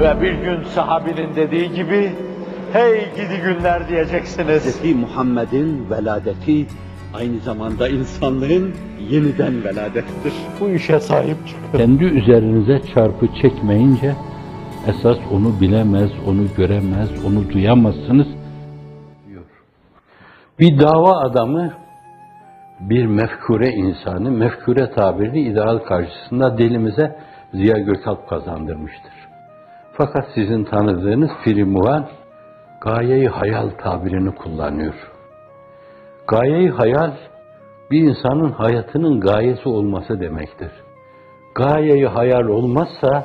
Ve bir gün sahabinin dediği gibi, hey gidi günler diyeceksiniz. Hz. Muhammed'in veladeti aynı zamanda insanlığın yeniden veladettir. Bu işe sahip çıkın. Kendi üzerinize çarpı çekmeyince esas onu bilemez, onu göremez, onu duyamazsınız diyor. Bir dava adamı bir mefkure insanı, mefkure tabirini ideal karşısında dilimize Ziya Gökalp kazandırmıştır. Fakat sizin tanıdığınız Firimuhan gayeyi hayal tabirini kullanıyor. Gayeyi hayal bir insanın hayatının gayesi olması demektir. Gayeyi hayal olmazsa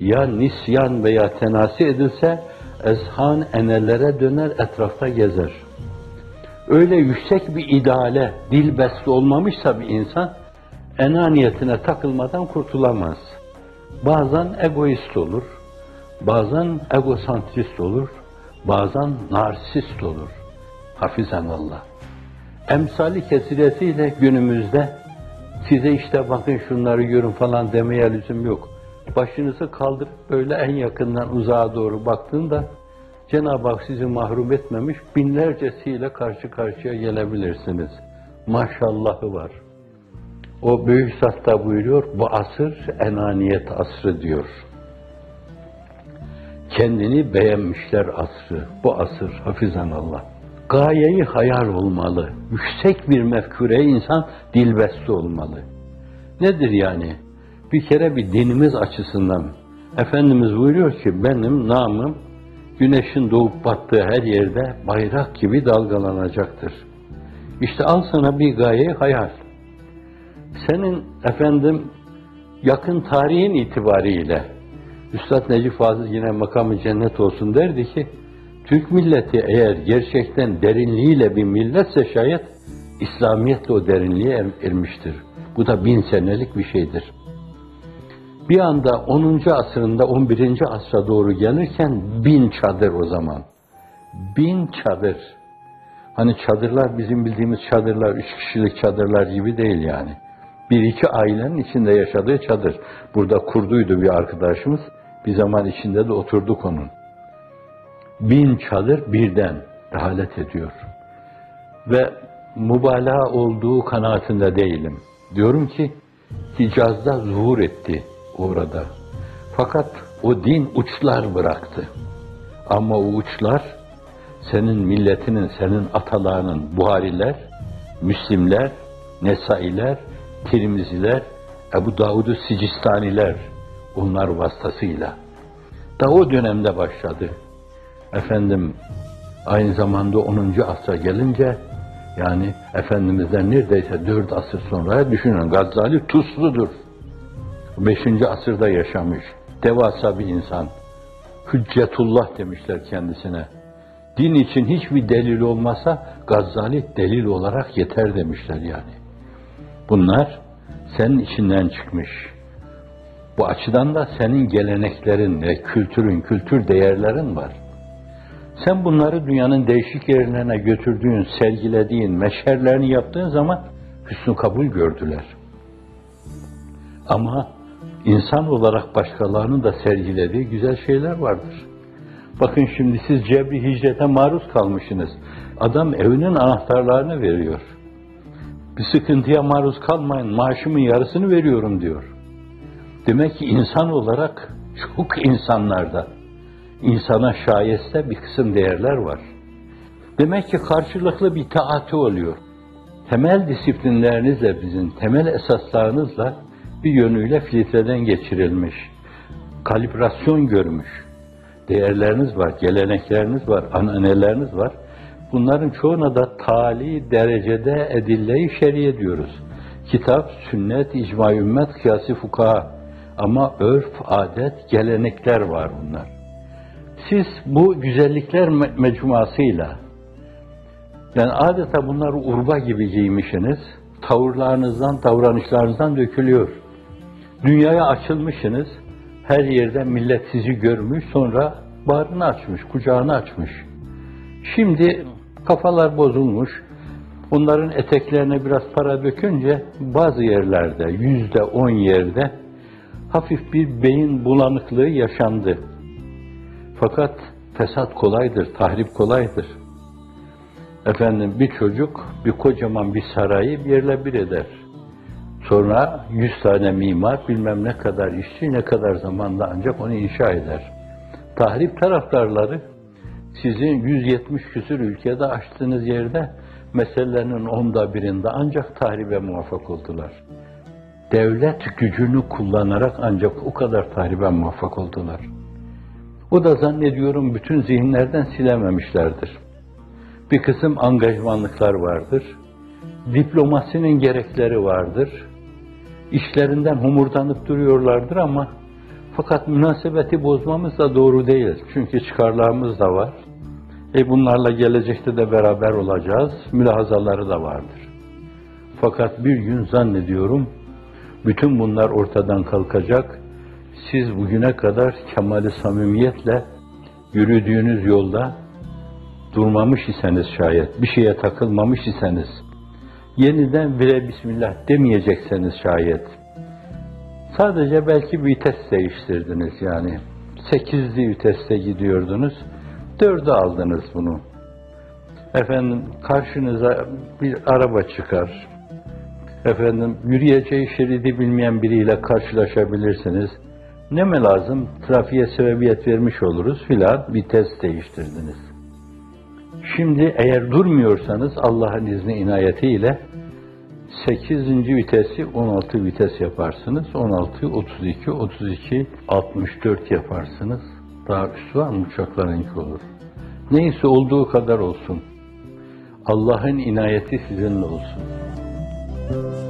ya nisyan veya tenasi edilse ezhan enellere döner etrafta gezer. Öyle yüksek bir ideale dil besli olmamışsa bir insan enaniyetine takılmadan kurtulamaz. Bazen egoist olur, bazen egosantrist olur, bazen narsist olur. Hafizan Allah. Emsali kesiretiyle günümüzde size işte bakın şunları görün falan demeye lüzum yok. Başınızı kaldırıp böyle en yakından uzağa doğru baktığında Cenab-ı Hak sizi mahrum etmemiş binlercesiyle karşı karşıya gelebilirsiniz. Maşallahı var. O büyük satta buyuruyor, bu asır enaniyet asrı diyor. Kendini beğenmişler asrı, bu asır hafizan Allah. Gayeyi hayal olmalı. Yüksek bir mefkure insan dilbeste olmalı. Nedir yani? Bir kere bir dinimiz açısından Efendimiz buyuruyor ki benim namım güneşin doğup battığı her yerde bayrak gibi dalgalanacaktır. İşte al sana bir gaye hayal. Senin efendim yakın tarihin itibariyle Üstad Necip Fazıl yine makamı cennet olsun derdi ki Türk milleti eğer gerçekten derinliğiyle bir milletse şayet İslamiyetle o derinliğe er, ermiştir. Bu da bin senelik bir şeydir. Bir anda 10. asrında 11. asra doğru gelirken bin çadır o zaman. Bin çadır. Hani çadırlar bizim bildiğimiz çadırlar, üç kişilik çadırlar gibi değil yani. Bir iki ailenin içinde yaşadığı çadır. Burada kurduydu bir arkadaşımız. Bir zaman içinde de oturduk onun. Bin çadır birden rehalet ediyor. Ve mübalağa olduğu kanaatinde değilim. Diyorum ki Hicaz'da zuhur etti orada. Fakat o din uçlar bıraktı. Ama o uçlar senin milletinin, senin atalarının Buhariler, Müslimler, Nesailer, Tirmiziler, Ebu Davud-u Sicistaniler onlar vasıtasıyla. Da o dönemde başladı. Efendim aynı zamanda 10. asra gelince yani Efendimiz'den neredeyse 4 asır sonra düşünün Gazali Tuzlu'dur. 5. asırda yaşamış. Devasa bir insan. Hüccetullah demişler kendisine. Din için hiçbir delil olmasa Gazali delil olarak yeter demişler yani. Bunlar senin içinden çıkmış. Bu açıdan da senin geleneklerin ve kültürün, kültür değerlerin var. Sen bunları dünyanın değişik yerlerine götürdüğün, sergilediğin, meşherlerini yaptığın zaman hüsnü kabul gördüler. Ama insan olarak başkalarının da sergilediği güzel şeyler vardır. Bakın şimdi siz cebri hicrete maruz kalmışsınız. Adam evinin anahtarlarını veriyor. Bir sıkıntıya maruz kalmayın, maaşımın yarısını veriyorum diyor. Demek ki insan olarak çok insanlarda insana şayeste bir kısım değerler var. Demek ki karşılıklı bir taati oluyor. Temel disiplinlerinizle bizim, temel esaslarınızla bir yönüyle filtreden geçirilmiş. Kalibrasyon görmüş. Değerleriniz var, gelenekleriniz var, ananeleriniz var. Bunların çoğuna da tali derecede edille-i şeriye diyoruz. Kitap, sünnet, icma ümmet, kıyası fukaha. Ama örf, adet, gelenekler var bunlar. Siz bu güzellikler me- mecmuasıyla, yani adeta bunları urba gibi giymişsiniz, tavırlarınızdan, davranışlarınızdan dökülüyor. Dünyaya açılmışsınız, her yerde millet sizi görmüş, sonra bağrını açmış, kucağını açmış. Şimdi kafalar bozulmuş, onların eteklerine biraz para dökünce bazı yerlerde, yüzde on yerde hafif bir beyin bulanıklığı yaşandı. Fakat fesat kolaydır, tahrip kolaydır. Efendim bir çocuk bir kocaman bir sarayı yerle bir eder. Sonra yüz tane mimar bilmem ne kadar işçi ne kadar zamanda ancak onu inşa eder. Tahrip taraftarları sizin 170 küsür ülkede açtığınız yerde meselelerinin onda birinde ancak tahribe muvaffak oldular. Devlet gücünü kullanarak ancak o kadar tahribe muvaffak oldular. O da zannediyorum bütün zihinlerden silememişlerdir. Bir kısım angajmanlıklar vardır. Diplomasinin gerekleri vardır. İşlerinden homurdanıp duruyorlardır ama fakat münasebeti bozmamız da doğru değil. Çünkü çıkarlarımız da var. E bunlarla gelecekte de beraber olacağız. Mülahazaları da vardır. Fakat bir gün zannediyorum bütün bunlar ortadan kalkacak. Siz bugüne kadar kemali samimiyetle yürüdüğünüz yolda durmamış iseniz şayet, bir şeye takılmamış iseniz, yeniden bire bismillah demeyecekseniz şayet, sadece belki vites değiştirdiniz yani. Sekizli viteste gidiyordunuz, dördü aldınız bunu. Efendim karşınıza bir araba çıkar, efendim yürüyeceği şeridi bilmeyen biriyle karşılaşabilirsiniz. Ne mi lazım? Trafiğe sebebiyet vermiş oluruz filan vites değiştirdiniz. Şimdi eğer durmuyorsanız Allah'ın izni inayetiyle 8. vitesi 16 vites yaparsınız. 16, 32, 32, 64 yaparsınız. Daha üstü var mı uçaklarınki olur. Neyse olduğu kadar olsun. Allah'ın inayeti sizinle olsun. 嗯。